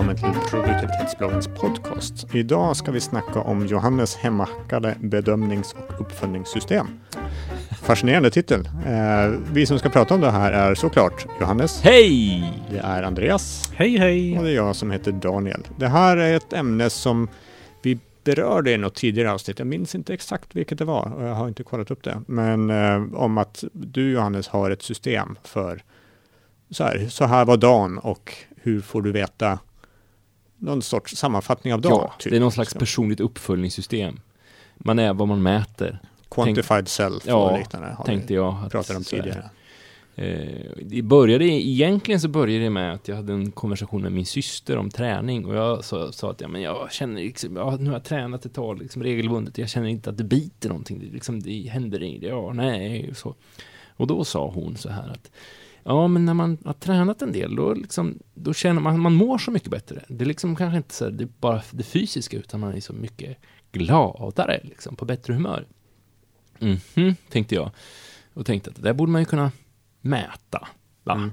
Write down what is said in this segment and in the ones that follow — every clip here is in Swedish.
välkommen till produktivitetsbloggens podcast. Idag ska vi snacka om Johannes hemmackade bedömnings och uppföljningssystem. Fascinerande titel. Eh, vi som ska prata om det här är såklart Johannes. Hej! Det är Andreas. Hej hej! Och det är jag som heter Daniel. Det här är ett ämne som vi berörde i något tidigare avsnitt. Jag minns inte exakt vilket det var och jag har inte kollat upp det. Men eh, om att du Johannes har ett system för så här, så här var dagen och hur får du veta någon sorts sammanfattning av dagen? Ja, typ, det är någon slags personligt uppföljningssystem. Man är vad man mäter. Quantified Tänk, self ja, och liknande. Har tänkte jag. Att, pratade om tidigare. Eh, det började, egentligen så började det med att jag hade en konversation med min syster om träning och jag sa, sa att ja, men jag känner liksom, ja, nu har jag tränat ett tag liksom regelbundet, jag känner inte att det biter någonting, det, liksom, det händer inget, ja, nej, så. Och då sa hon så här att Ja, men när man har tränat en del, då, liksom, då känner man, man mår så mycket bättre. Det är liksom kanske inte så det är bara det fysiska, utan man är så mycket gladare, liksom, på bättre humör. Mhm, mm tänkte jag. Och tänkte att det där borde man ju kunna mäta. Mm.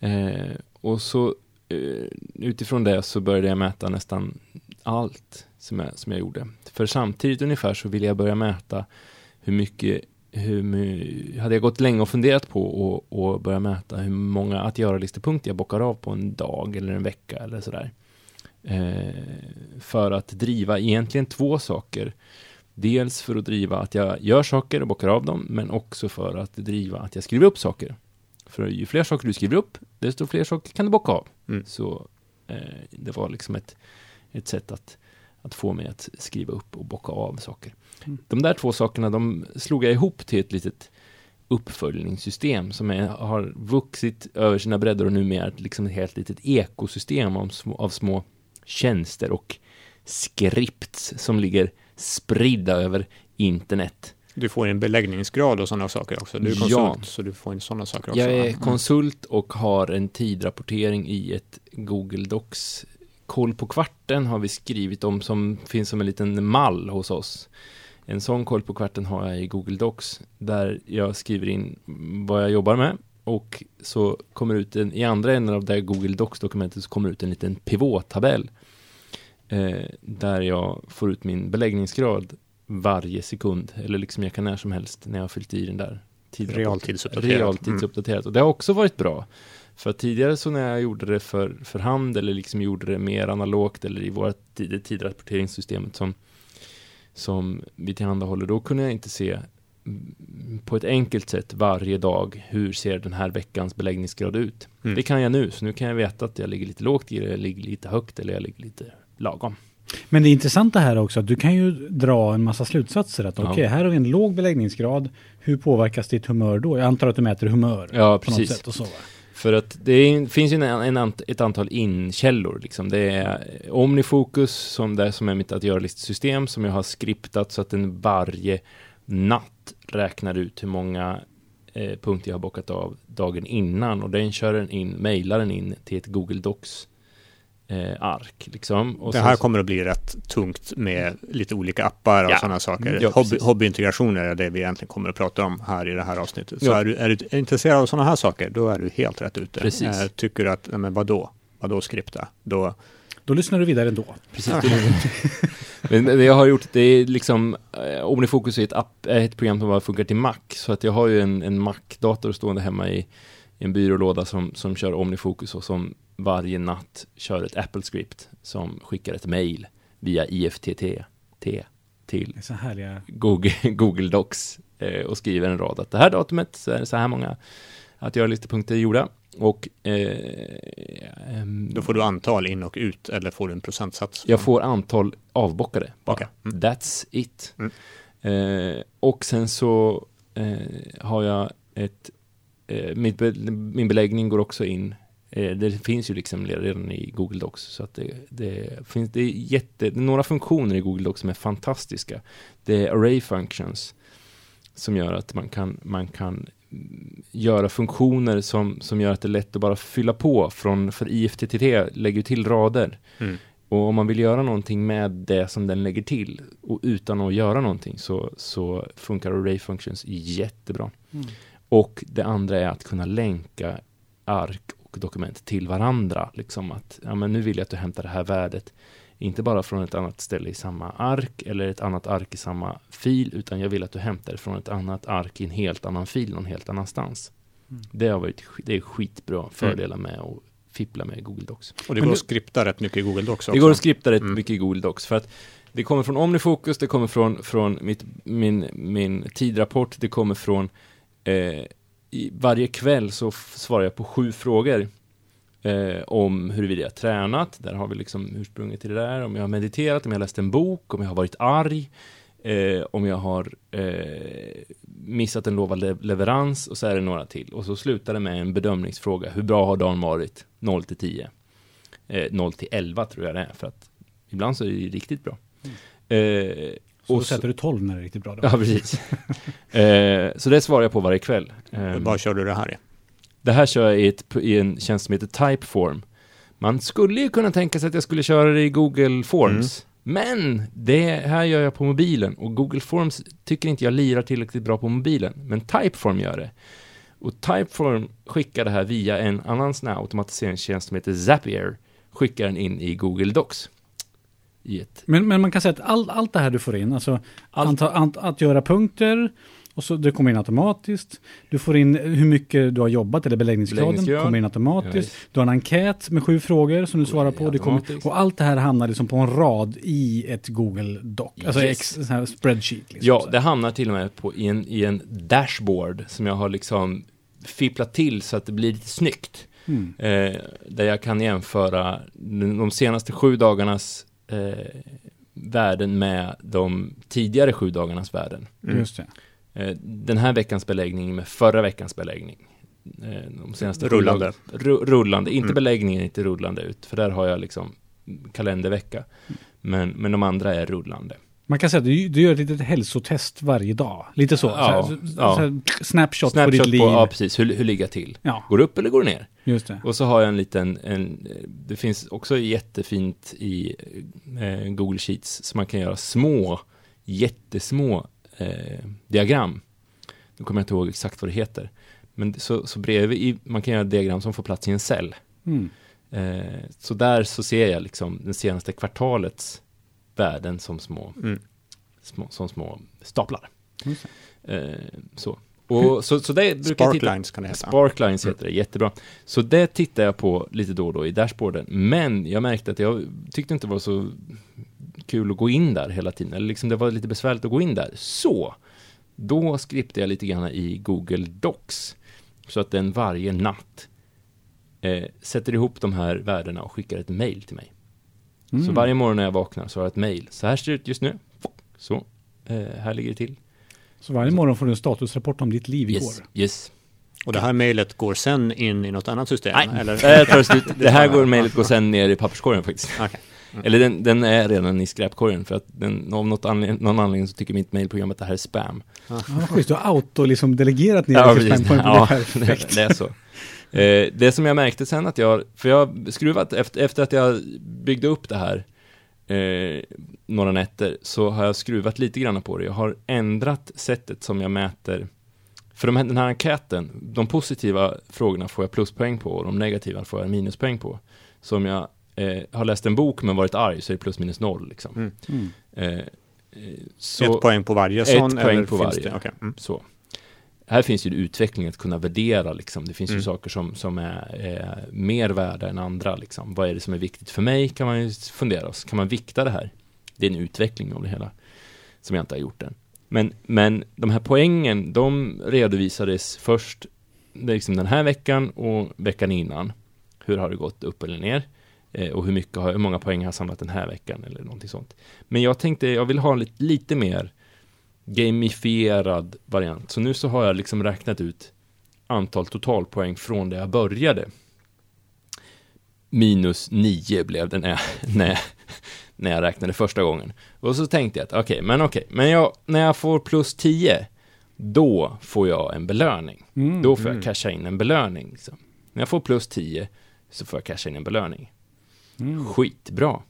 Eh, och så eh, utifrån det så började jag mäta nästan allt som jag, som jag gjorde. För samtidigt ungefär så ville jag börja mäta hur mycket hur, hade jag gått länge och funderat på och, och börja mäta hur många att göra-listepunkter jag bockar av på en dag eller en vecka eller sådär. Eh, för att driva egentligen två saker. Dels för att driva att jag gör saker och bockar av dem, men också för att driva att jag skriver upp saker. För ju fler saker du skriver upp, desto fler saker kan du bocka av. Mm. Så eh, det var liksom ett, ett sätt att, att få mig att skriva upp och bocka av saker. De där två sakerna, de slog jag ihop till ett litet uppföljningssystem som är, har vuxit över sina bredder och numera är liksom ett helt litet ekosystem av små, av små tjänster och skripts som ligger spridda över internet. Du får en beläggningsgrad och sådana saker också. Du är konsult, ja. så du får in sådana saker också. Jag är mm. konsult och har en tidrapportering i ett Google Docs. Koll på kvarten har vi skrivit om som finns som en liten mall hos oss. En sån koll på kvarten har jag i Google Docs där jag skriver in vad jag jobbar med och så kommer ut en, i andra änden av det Google Docs-dokumentet så kommer ut en liten pivottabell eh, där jag får ut min beläggningsgrad varje sekund eller liksom jag kan när som helst när jag har fyllt i den där realtidsuppdaterat. Realtidsuppdaterat. Mm. Och det har också varit bra. För tidigare så när jag gjorde det för, för hand eller liksom gjorde det mer analogt eller i vårt tidrapporteringssystemet som som vi tillhandahåller, då kunde jag inte se på ett enkelt sätt varje dag, hur ser den här veckans beläggningsgrad ut? Mm. Det kan jag nu, så nu kan jag veta att jag ligger lite lågt i det, jag ligger lite högt eller jag ligger lite lagom. Men det intressanta här också, att du kan ju dra en massa slutsatser. Att okej, okay, här har vi en låg beläggningsgrad. Hur påverkas ditt humör då? Jag antar att du mäter humör. Ja, precis. och så, för att det är, finns ju en, en, ett antal inkällor. Liksom. Det är Omnifocus, som, det som är mitt att göra-listsystem, som jag har skriptat så att den varje natt räknar ut hur många eh, punkter jag har bockat av dagen innan. Och den kör den in, mejlar den in till ett Google Docs eh, ark. Liksom. Och det här så, kommer att bli rätt tungt med lite olika appar och ja, sådana saker. Ja, Hobby, hobbyintegrationer är det vi egentligen kommer att prata om här i det här avsnittet. Så ja. är, du, är du intresserad av sådana här saker, då är du helt rätt ute. Precis. Eh, tycker du att, men vadå, vadå skripta? Då, då lyssnar du vidare ändå. Precis. men det jag har gjort, det är liksom, eh, OmniFocus är ett, app, ett program som bara funkar till Mac. Så att jag har ju en, en Mac-dator stående hemma i, i en byrålåda som, som kör OmniFocus och som varje natt kör ett Apple-script som skickar ett mail via IFTT till Google, Google Docs eh, och skriver en rad att det här datumet så är det så här många att göra listepunkter gjorda och eh, Då får du antal in och ut eller får du en procentsats? Jag får antal avbockade. Okay. Mm. That's it. Mm. Eh, och sen så eh, har jag ett eh, min beläggning går också in det finns ju liksom redan i Google Docs. Så att det, det finns det är jätte, några funktioner i Google Docs som är fantastiska. Det är array functions som gör att man kan, man kan göra funktioner som, som gör att det är lätt att bara fylla på från, för IFTTT lägger till rader. Mm. Och om man vill göra någonting med det som den lägger till och utan att göra någonting så, så funkar array functions jättebra. Mm. Och det andra är att kunna länka ark och dokument till varandra. Liksom att, ja men nu vill jag att du hämtar det här värdet, inte bara från ett annat ställe i samma ark eller ett annat ark i samma fil, utan jag vill att du hämtar det från ett annat ark i en helt annan fil någon helt annanstans. Mm. Det har varit, det är skitbra fördelar med att fippla med Google Docs. Och det går att skripta rätt mycket i Google Docs också. Det går att skripta rätt Mm. mycket i Google Docs för att det kommer från OmniFocus, det kommer från, från mitt, min, min tidrapport, det kommer från eh, i varje kväll så svarar jag på sju frågor eh, om huruvida jag tränat, där har vi liksom ursprunget till det där, om jag har mediterat, om jag har läst en bok, om jag har varit arg, eh, om jag har eh, missat en lovad le- leverans och så är det några till. Och så slutar det med en bedömningsfråga, hur bra har dagen varit? 0 till 10. Eh, 0 till 11 tror jag det är, för att ibland så är det ju riktigt bra. Eh, Så då och så- sätter du 12 när det är riktigt bra. Då. Ja, precis. eh, så det svarar jag på varje kväll. Eh, Vad kör du det här i? det här kör jag i, ett, i en tjänst som heter Typeform. Man skulle ju kunna tänka sig att jag skulle köra det i Google Forms. Men det här gör jag på mobilen och Google Forms tycker inte jag lirar tillräckligt bra på mobilen. Men Typeform gör det. Och Typeform skickar det här via en annan sån här automatiseringstjänst som heter Zapier. Skickar den in i Google Docs. Ett Men, men man kan säga att all, allt det här du får in, alltså anta, ant, att göra punkter, och så det kommer in automatiskt. Du får in hur mycket du har jobbat, eller beläggningsgraden, Beläggningsgrad. kommer in automatiskt. visst. Du har en enkät med sju frågor som du svarar på. Det kommer, och allt det här hamnar liksom på en rad i ett Google Doc, alltså Yes. ex, sån här spreadsheet. Liksom, Ja, det hamnar till och med på, i, en, i en dashboard som jag har liksom fipplat till så att det blir lite snyggt. Mm. Eh, där jag kan jämföra de senaste sju dagarnas eh, värden med de tidigare sju dagarnas värden. Mm. Just det. Eh, den här veckans beläggning med förra veckans beläggning. Eh, de senaste Rullande. Ru, rullande, inte Mm. beläggningen, inte rullande ut, för där har jag liksom kalendervecka. Mm. Men, men de andra är rullande. Man kan säga att du, du gör ett litet hälsotest varje dag. Lite så. Ja, så, ja. så här, snapshot, på Snapshot ditt liv. ja precis, hur, hur ligger jag till? Ja, Går det upp eller går det ner? just det. Och så har jag en liten, en, det finns också jättefint i eh, Google Sheets, så man kan göra små, jättesmå eh, diagram. Nu kommer jag inte ihåg exakt vad det heter. Men så, så bredvid, i, man kan göra diagram som får plats i en cell. Mm. Eh, så där så ser jag liksom det senaste kvartalets värden som små, Mm. små, som små staplar. Eh, så. Och, så, så det brukar jag titta Sparklines kan det heta. Sparklines Mm. heter det, jättebra. Så det tittar jag på lite då och då i dashboarden. Men jag märkte att jag tyckte inte det var så kul att gå in där hela tiden. Eller liksom det var lite besvärligt att gå in där. Så, då skriptade jag lite grann i Google Docs. Så att den varje natt eh, sätter ihop de här värdena och skickar ett mail till mig. Mm. Så varje morgon när jag vaknar så har jag ett mail. Så här ser det ut just nu. Så, eh, här ligger det till. Så varje morgon får du en statusrapport om ditt liv Yes, igår. yes. Och det här mejlet går sen in i något annat system? Nej, Eller? slut. det här går mejlet går sen ner i papperskorgen faktiskt. Okej. Eller den, den är redan i skräpkorgen för att den, av något anled- någon anledning så tycker mitt mejlprogram att det här är spam. Ja, vad schysst, du har auto liksom delegerat ner Ja, det till spampoint. Ja, det, det är så. Eh, det som jag märkte sen att jag, för jag har skruvat, efter, efter att jag byggde upp det här eh, några nätter, så har jag skruvat lite grann på det. Jag har ändrat sättet som jag mäter, för de här, den här enkäten, de positiva frågorna får jag pluspoäng på och de negativa får jag minuspoäng på. Så om jag eh, har läst en bok men varit arg så är det plus minus noll liksom. Mm. Mm. Så, ett poäng på varje ett sån? poäng eller på varje. Det? Okej. Mm. så. Här finns ju utveckling att kunna värdera liksom. Det finns ju Mm. saker som, som är, är mer värda än andra liksom. Vad är det som är viktigt för mig? Kan man ju fundera oss. Kan man vikta det här? Det är en utveckling av det hela. Som jag inte har gjort än. Men, men de här poängen, de redovisades först liksom den här veckan och veckan innan. Hur har det gått upp eller ner? Eh, och hur, mycket har, hur många poäng har jag samlat den här veckan eller någonting sånt. Men jag tänkte, jag vill ha lite, lite mer gamifierad variant. Så nu så har jag liksom räknat ut antal totalpoäng från där jag började. Minus 9 blev det när jag, när, jag- när jag räknade första gången. Och så tänkte jag att okej, men okej, men jag, när jag får plus 10, då får jag en belöning. Mm. Då får jag Mm. casha in en belöning. Liksom. När jag får plus 10 så får jag casha in en belöning. Mm. Skitbra.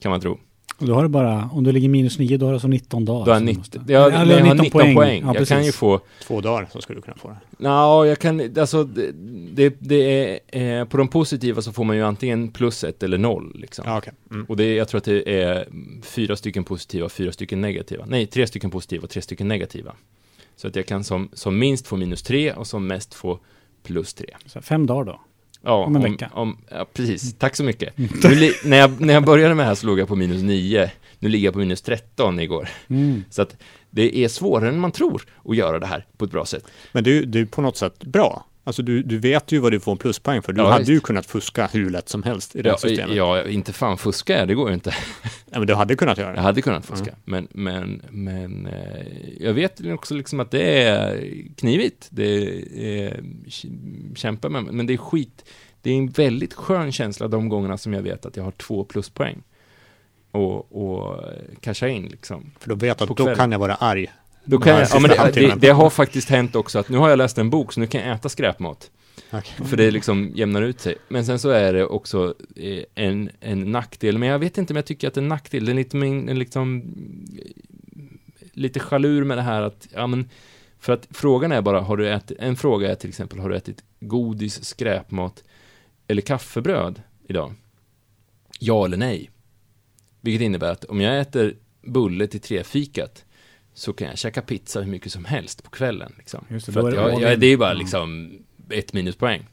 Kan man tro. Och då har du bara, om du ligger minus 9, då har du alltså 19 dagar. Då har som jag du 19, måste- ja, Eller jag har 19 poäng. Ja, jag kan ju få, Två dagar så skulle du kunna få det. ja, jag kan, alltså, det, det, är, eh, på de positiva så får man ju antingen plus ett eller noll, liksom. Ja, okej. Mm. Och det, jag tror att det är fyra stycken positiva och fyra stycken negativa. Nej, tre stycken positiva och tre stycken negativa. Så att jag kan som, som minst få minus tre och som mest få plus tre. Så fem dagar då. Ja, Om en vecka. Om, ja, precis. Tack så mycket. Nu, li- när, jag, när jag började med det här så låg jag på minus 9. Nu ligger jag på minus 13 igår. Mm. Så att det är svårare än man tror att göra det här på ett bra sätt. Men ju det är på något sätt bra. Alltså du, du vet ju vad du får en pluspoäng för. Du Ja, hade visst. ju kunnat fuska hur lätt som helst i det Ja, systemet. ja, inte fan fuska jag, det går ju inte. Ja, men du hade kunnat göra Jag det. hade kunnat fuska, men, men, men eh, jag vet också liksom att det är knivigt. Det är k- kämpa med, men det är skit. Det är en väldigt skön känsla de gångerna som jag vet att jag har två pluspoäng. Och, och casha in liksom. För då vet På att då kan jag vara arg. Då kan jag, ja, men det, det, det har faktiskt hänt också att nu har jag läst en bok så nu kan jag äta skräpmat. Okej. För det liksom jämnar ut sig. Men sen så är det också eh, en, en nackdel. Men jag vet inte om jag tycker att det är en nackdel. Det är lite, min- liksom, lite chalur med det här att, ja men, för att frågan är bara, har du ätit, en fråga är till exempel, har du ätit godis, skräpmat eller kaffebröd idag? Ja eller nej? Vilket innebär att om jag äter bulle till trefikat så kan jag käka pizza hur mycket som helst på kvällen. Liksom. Just det, För att jag, jag, det är bara Ja. liksom ett minuspoäng.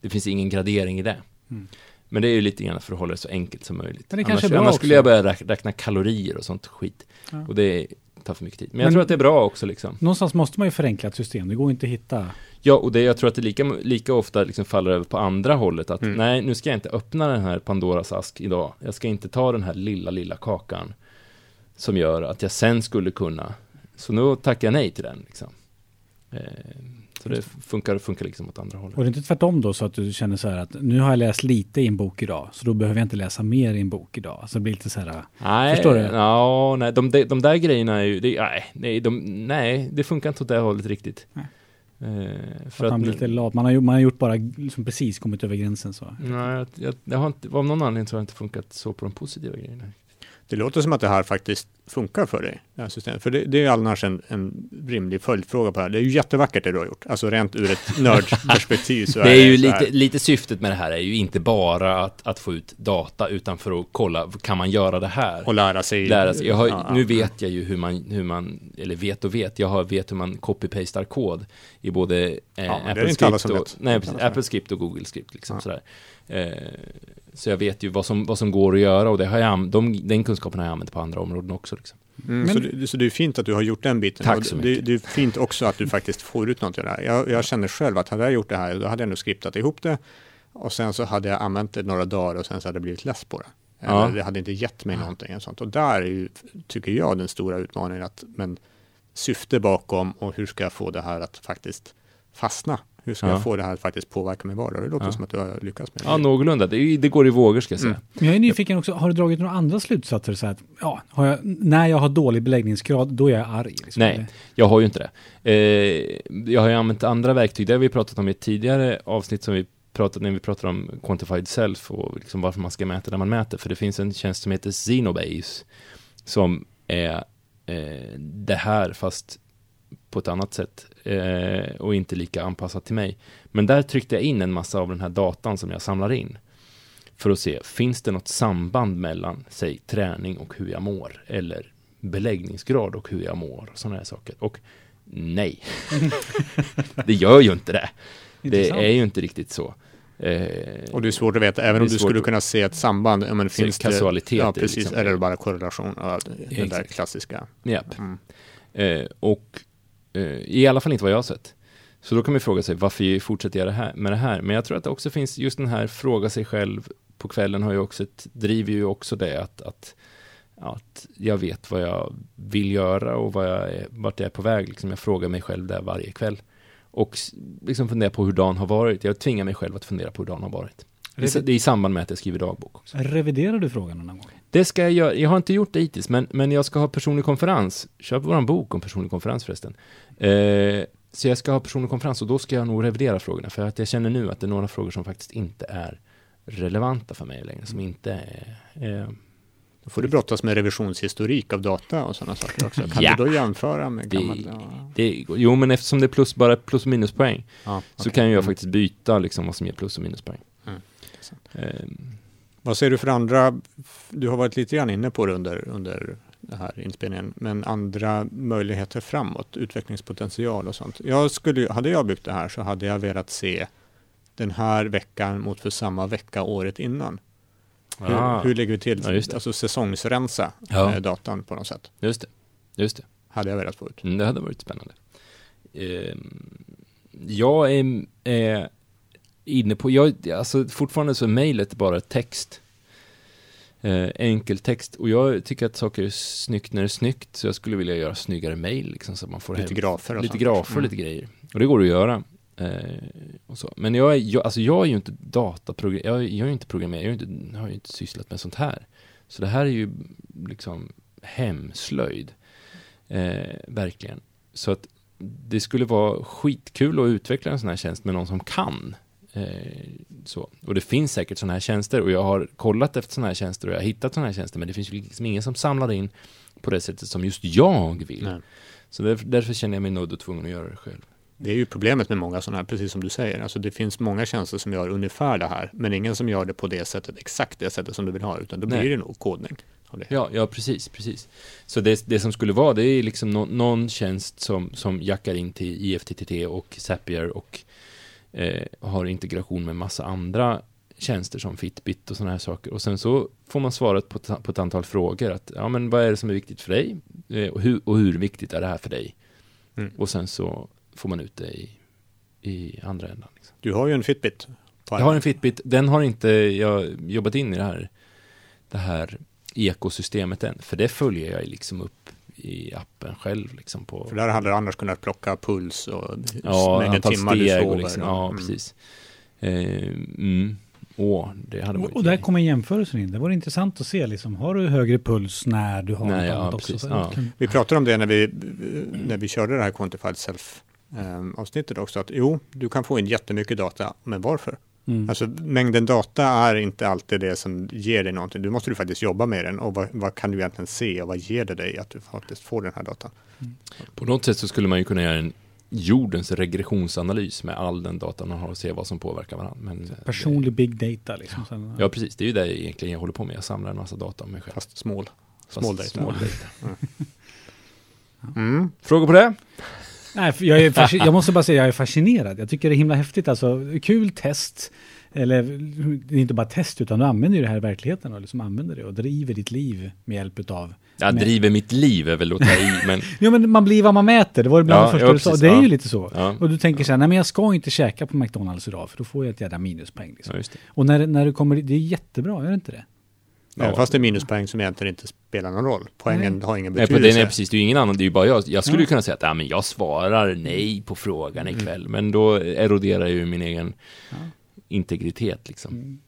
Det finns ingen gradering i det. Mm. Men det är ju lite grann för att hålla det så enkelt som möjligt. Men det annars kanske är bra annars skulle jag börja räkna, kalorier och sånt skit. Ja. Och det tar för mycket tid. Men jag Men- tror att det är bra också liksom. Någonstans måste man ju förenkla ett system. Det går inte att hitta. Ja, och det, jag tror att det lika, lika ofta liksom faller över på andra hållet. Att Mm. nej, nu ska jag inte öppna den här Pandoras ask idag. Jag ska inte ta den här lilla, lilla kakan. Som gör att jag sen skulle kunna. Så nu tackar jag nej till den. Liksom. Eh, så det funkar, funkar liksom åt andra hållet. Och det är inte tvärtom då så att du känner så här att nu har jag läst lite i en bok idag. Så då behöver jag inte läsa mer i en bok idag. Så det blir lite så här. Nej, Förstår du? Ja, nej, de, de, de där grejerna är ju, det, nej, nej, de, nej, det funkar inte åt det hållet riktigt. Nej. Eh, För att lite lat. Man har, gjort- man har gjort bara liksom precis kommit över gränsen så. Nej, jag, jag, jag har inte, av någon anledning så har det inte funkat så på de positiva grejerna. Det låter som att det här faktiskt funkar för dig, det här systemet. För det, det är annars en, en rimlig följdfråga på det här. Det är ju jättevackert det du har gjort. Alltså rent ur ett nördperspektiv så Det är ju så här. lite, lite syftet med det här är ju inte bara att, att få ut data utan för att kolla, kan man göra det här? Och lära sig. lära sig. Har, Ja, nu ja. vet jag ju hur man, hur man, eller vet och vet, jag har, vet hur man copy-pastar kod i både eh, är Apple Script och, nej, precis, Apple Script och Google Script liksom Ja. sådär. Eh, så jag vet ju vad som, vad som går att göra och det har jag, de, den kunskapen har jag använt på andra områden också liksom. Mm, Men- så, det, så det är fint att du har gjort den biten. Tack så det, mycket. det är fint också att du faktiskt får ut något av det här. Jag, jag känner själv att hade jag gjort det här, då hade jag nog skriptat ihop det. Och sen så hade jag använt det några dagar och sen så hade jag blivit less på det. Ja. det hade inte gett mig någonting. Och, sånt. och där är ju, tycker jag, den stora utmaningen. att men Syfte bakom och hur ska jag få det här att faktiskt fastna? Hur ska Ja. jag få det här att faktiskt påverka min vardag? Det låter Ja. som att du har lyckats med det. Ja, någorlunda. Det, det går i vågor ska jag säga. Mm. Men jag är nyfiken också, har du dragit några andra slutsatser? Så att, ja, har jag, när jag har dålig beläggningsgrad, då är jag arg. Liksom. Nej, jag har ju inte det. Eh, jag har ju använt andra verktyg, det har vi pratat om i ett tidigare avsnitt som vi pratat när vi pratar om quantified self och liksom varför man ska mäta där man mäter. För det finns en tjänst som heter Xenobase som är eh, det här fast på ett annat sätt eh, och inte lika anpassat till mig. Men där tryckte jag in en massa av den här datan som jag samlar in för att se, finns det något samband mellan, säg, träning och hur jag mår eller beläggningsgrad och hur jag mår och sådana här saker. Och nej, det gör ju inte det. Det är ju inte riktigt så. Eh, Och det är svårt att veta, även om du skulle kunna se ett samband, ja, men finns kausalitet det, ja, det, precis, liksom. eller bara korrelation, ja, den där exakt. klassiska. japp. Mm. Eh, och Eh, i alla fall inte vad jag har sett. Så då kan man fråga sig varför fortsätter jag det här, med det här? Men jag tror att det också finns just den här fråga sig själv på kvällen har ju också ett, driver ju också det att, att, att jag vet vad jag vill göra och vad jag är, vart jag är på väg. Liksom jag frågar mig själv där varje kväll. Och liksom funderar på hur dagen har varit. Jag tvingar mig själv att fundera på hur dagen har varit. Det är, det är i samband med att jag skriver dagbok också. Reviderar du frågan någon gång? Det ska jag göra. Jag har inte gjort det hittills, men, men jag ska ha personlig konferens. Köp våran bok om personlig konferens förresten. Eh, så jag ska ha personlig konferens och då ska jag nog revidera frågorna. För att jag känner nu att det är några frågor som faktiskt inte är relevanta för mig längre. Som inte är... är Då får du brottas med revisionshistorik av data och sådana saker också. Kan Ja. du då jämföra med Det- gammal? Ja. Det, jo, men eftersom det är plus, bara plus och minuspoäng Ja, så okej. kan jag Mm. faktiskt byta liksom vad som ger plus och minuspoäng. Ehm, Vad ser du för andra, du har varit lite grann inne på det under, under den här inspelningen, men andra möjligheter framåt, utvecklingspotential och sånt. Jag skulle, hade jag byggt det här så hade jag velat se den här veckan mot för samma vecka året innan. Hur, ah, hur lägger vi till, Ja, alltså säsongsrensa Ja. eh, datan på något sätt. just det. Just det. Hade jag velat få ut. Mm, det hade varit spännande. Ehm, jag är, är inne på, jag, alltså fortfarande så är mejlet bara text. Eh, enkel text. Och jag tycker att saker är snyggt när det är snyggt. Så jag skulle vilja göra snyggare mejl liksom, så att man får Lite hem- grafer och lite sånt. grafer, Mm. lite grejer. Och det går att göra. Eh, och så. Men jag är, jag, alltså jag är ju inte dataprogram, jag, jag är ju inte programmerare, jag, inte, har ju inte sysslat med sånt här. Så det här är ju liksom hemslöjd. Eh, verkligen. Så att det skulle vara skitkul att utveckla en sån här tjänst med någon som kan. Eh, så. Och det finns säkert sådana här tjänster och jag har kollat efter sådana här tjänster och jag har hittat sådana här tjänster men det finns ju liksom ingen som samlar in på det sättet som just jag vill. Nej. Så därför, därför känner jag mig nödd och tvungen att göra det själv. Det är ju problemet med många sådana här, precis som du säger. Alltså det finns många tjänster som gör ungefär det här, men ingen som gör det på det sättet, exakt det sättet som du vill ha, utan då blir Nej. det nog kodning. Ja, ja precis, precis. Så det, det som skulle vara, det är liksom nå- någon tjänst som, som jackar in till IFTTT och Zapier och eh, har integration med massa andra tjänster som Fitbit och sådana här saker. Och sen så får man svaret på, på ett antal frågor. Att, ja, men vad är det som är viktigt för dig? Eh, och, hur, och hur viktigt är det här för dig? Mm. Och sen så får man ut det i, i andra ändan. Liksom. Du har ju en Fitbit. Jag har en Fitbit, den har inte jag jobbat in i det här, det här ekosystemet än. För det följer jag liksom upp i appen själv. Liksom på, För där hade du annars kunnat plocka puls och ja, mängden timmar du sover. och liksom, ja, Mm. precis. Eh, mm. Åh, det hade Och, varit och där kommer jämförelsen in. Det var intressant att se, liksom, har du högre puls när du har Nej, något ja, annat också? precis, Så ja. Vi pratade om det när vi, när vi körde det här Quantified Self ehm, avsnittet också, att jo, du kan få in jättemycket data, men varför? Mm. Alltså mängden data är inte alltid det som ger dig någonting. Du måste du faktiskt jobba med den och vad, vad kan du egentligen se och vad ger det dig att du faktiskt får den här datan? På något sätt så skulle man ju kunna göra en jordens regressionsanalys med all den data man har och se vad som påverkar varandra. Men, eh, Personlig big data liksom. Sen, Ja, precis. Det är ju det jag egentligen jag håller på med. Jag samlar en massa data om mig själv. Fast small. Fast Small data. small data. Mm. Frågor på det? Nej, jag, är jag måste bara säga jag är fascinerad. Jag tycker det är himla häftigt. Alltså, kul test. Eller det är inte bara test utan du använder ju det här i verkligheten och liksom använder det och driver ditt liv med hjälp av. Jag Men- driver mitt liv är väl att ta i, men Ja men man blir vad man mäter, det var bland Ja, det första ja, du sa. Det är ja. ju lite så. ja, Och du tänker så här, nej men jag ska inte käka på McDonalds idag för då får jag ett jävla minuspoäng. Liksom. ja. Och när, när du kommer, det är jättebra, är det inte det? Även fast det är minuspoäng som egentligen inte spelar någon roll. Poängen har ingen Nej, på betydelse. den är precis, det är ju ingen annan, det är ju bara jag. Jag skulle ju Ja. kunna säga att ja, men jag svarar nej på frågan ikväll, men då eroderar ju min egen Ja. integritet liksom. Mm.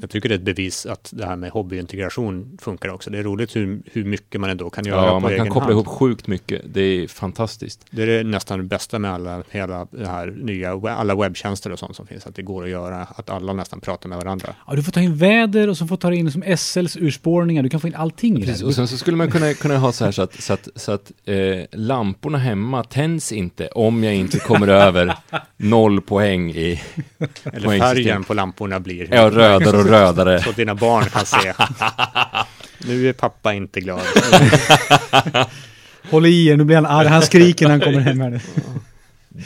Jag tycker det är ett bevis att det här med hobbyintegration funkar också. Det är roligt hur, hur mycket man ändå kan göra Ja, på man egen kan koppla hand. ihop sjukt mycket. Det är fantastiskt. Det är det nästan det bästa med alla, hela det här nya, alla webbtjänster och sånt som finns, att det går att göra, att alla nästan pratar med varandra. Ja, du får ta in väder och så får du ta in som SLs urspårningar. Du kan få in allting i Precis, och sen så skulle man kunna, kunna ha så här så att, så att, så att eh, lamporna hemma tänds inte om jag inte kommer över noll poäng i Eller färgen på lamporna blir ja, rödare och rödare. så att dina barn kan se. nu är pappa inte glad. Håll i er, nu blir han arg. Han skriker när han kommer hem här nu.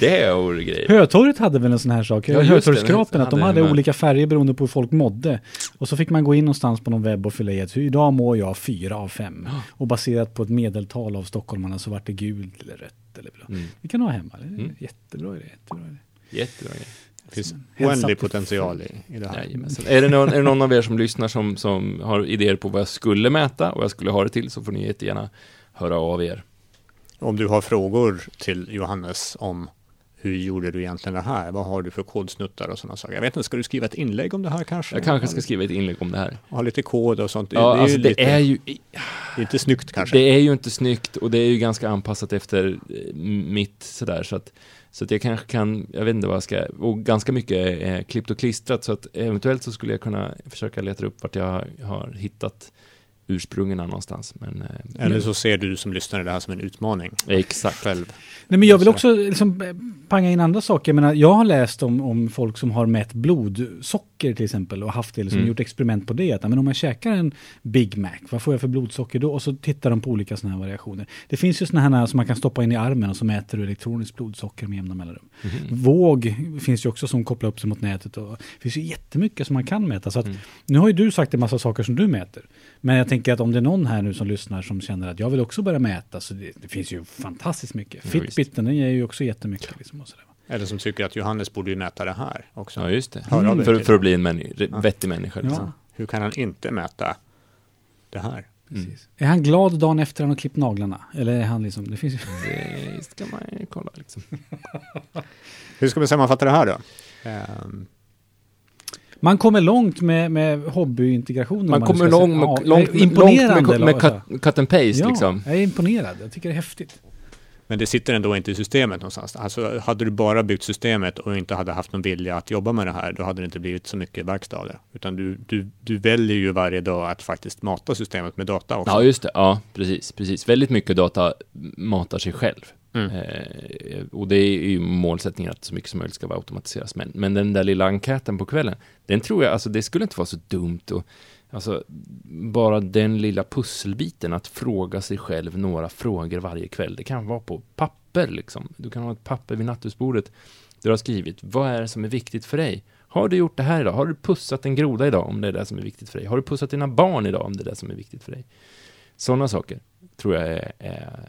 Det vore grejer. Hötorget hade väl en sån här sak? Ja. Hötorgsskrapen, att de Hade med. olika färger beroende på hur folk mådde. Och så fick man gå in någonstans på någon webb och fylla i att idag mår jag fyra av fem. Och baserat på ett medeltal av stockholmarna så vart det gult eller rött eller blå. Mm. Vi kan ha hemma. Det är Mm. Jättebra idé. Jättebra idé. Jättebra grej. Det finns oändlig potential i, i det här. Jajamensan. Är det, någon, är det någon av er som lyssnar som, som har idéer på vad jag skulle mäta och jag skulle ha det till så får ni jättegärna höra av er. Om du har frågor till Johannes om hur gjorde du egentligen det här? Vad har du för kodsnuttar och sådana saker? Jag vet inte, ska du skriva ett inlägg om det här kanske? Jag kanske ska skriva ett inlägg om det här. Ha lite kod och sånt. Ja, det är alltså ju det lite, är ju det är inte snyggt kanske. Det är ju inte snyggt och det är ju ganska anpassat efter eh, mitt sådär så att Så att jag kanske kan, jag vet inte vad jag ska, och ganska mycket är klippt och klistrat, så att eventuellt så skulle jag kunna försöka leta upp vart jag har hittat ursprungen någonstans. Men, eh, Eller så ser du som lyssnare det här som en utmaning. Exakt. Själv. Nej, men jag vill Så. också liksom eh, panga in andra saker. Jag, menar, jag har läst om, om folk som har mätt blodsocker till exempel och haft det, liksom, Mm. gjort experiment på det. Att, men om man käkar en Big Mac, vad får jag för blodsocker då? Och så tittar de på olika sådana här variationer. Det finns ju sådana här som man kan stoppa in i armen och så mäter du elektroniskt blodsocker med jämna mellanrum. Mhm. Våg finns ju också som kopplar upp sig mot nätet. Och det finns ju jättemycket som man kan mäta. Så att, Mm. Nu har ju du sagt en massa saker som du mäter. Men jag tänker att om det är någon här nu som lyssnar som känner att jag vill också börja mäta. Så det, det finns ju fantastiskt mycket. Ja, Fitbiten den ger ju också jättemycket. Liksom och sådär. Eller som tycker att Johannes borde ju mäta det här också. Ja, just det. Dig För, för att bli en männi- Ja. vettig människa. Liksom. Ja. Hur kan han inte mäta det här? Mm. Är han glad dagen efter han har klippt naglarna? Eller är han liksom, det finns ju... Det ska man ju kolla liksom. Hur ska vi sammanfatta det här då? Ehm, Man kommer långt med, med hobbyintegrationen. Man nu kommer lång, med, Ja, långt, långt imponerande, med, med Lotta. cut, cut and paste Ja, liksom. jag är imponerad. Jag tycker det är häftigt. Men det sitter ändå inte i systemet någonstans. Alltså, hade du bara byggt systemet och inte hade haft någon vilja att jobba med det här, då hade det inte blivit så mycket verkstad av det. Utan du, du, du väljer ju varje dag att faktiskt mata systemet med data också. Ja, just det. Ja, precis. precis. Väldigt mycket data matar sig själv. Mm. Eh, och det är ju målsättningen att så mycket som möjligt ska vara automatiseras. Men, men den där lilla enkäten på kvällen, den tror jag, alltså det skulle inte vara så dumt och Alltså, bara den lilla pusselbiten att fråga sig själv några frågor varje kväll. Det kan vara på papper liksom. Du kan ha ett papper vid nattduksbordet där du har skrivit, vad är det som är viktigt för dig? Har du gjort det här idag? Har du pussat en groda idag om det är det som är viktigt för dig? Har du pussat dina barn idag om det är det som är viktigt för dig? Sådana saker tror jag är, är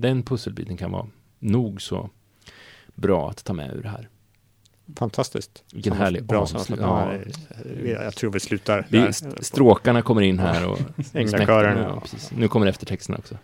den pusselbiten kan vara nog så bra att ta med ur det här. Fantastiskt. Vilken härlig Bra avslut-. Ja. Jag tror vi slutar Vi, där. st- stråkarna kommer in här och Änglakören. Ja. Nu kommer eftertexterna också.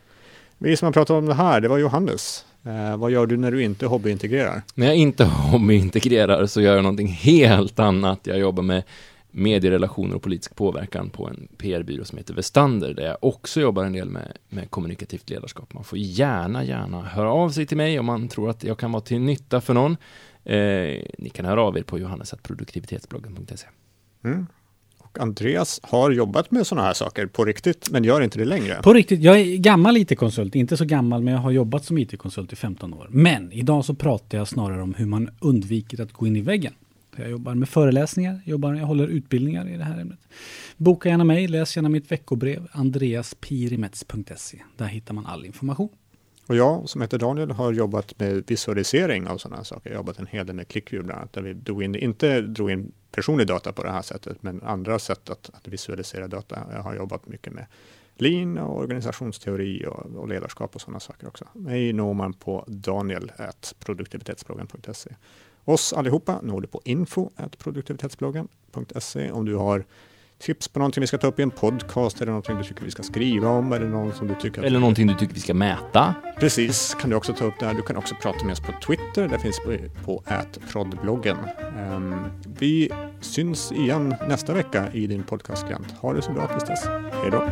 Vi som har pratat om det här, det var Johannes. Eh, vad gör du när du inte hobbyintegrerar? När jag inte hobbyintegrerar så gör jag någonting helt annat. Jag jobbar med medierelationer och politisk påverkan på en PR-byrå som heter Vestander, där jag också jobbar en del med, med kommunikativt ledarskap. Man får gärna, gärna höra av sig till mig om man tror att jag kan vara till nytta för någon. Eh, ni kan höra av er på johannes.produktivitetsbloggen.se. Mm. Och Andreas har jobbat med sådana här saker på riktigt, men gör inte det längre. På riktigt, jag är gammal IT-konsult, inte så gammal men jag har jobbat som IT-konsult i 15 år. Men idag så pratar jag snarare om hur man undviker att gå in i väggen. Jag jobbar med föreläsningar, jobbar, jag håller utbildningar i det här ämnet. Boka gärna mig, läs gärna mitt veckobrev, andreaspirimets.se. Där hittar man all information. Och jag som heter Daniel har jobbat med visualisering av sådana saker. Jag har jobbat en hel del med ClickView bland annat, där vi drog in, inte drog in personlig data på det här sättet, men andra sätt att, att visualisera data. Jag har jobbat mycket med lean och organisationsteori och, och ledarskap och sådana saker också. Mig når man på daniel.produktivitetsbloggen.se. Oss allihopa når du på info.produktivitetsbloggen.se om du har tips på någonting vi ska ta upp i en podcast, eller någonting du tycker vi ska skriva om, eller någon som du tycker att Eller någonting du tycker vi ska mäta. Precis, kan du också ta upp där. Du kan också prata med oss på Twitter. Där finns vi på @prodbloggen. Um, vi syns igen nästa vecka i din podcastklient. Ha det så bra tills dess. Hej då!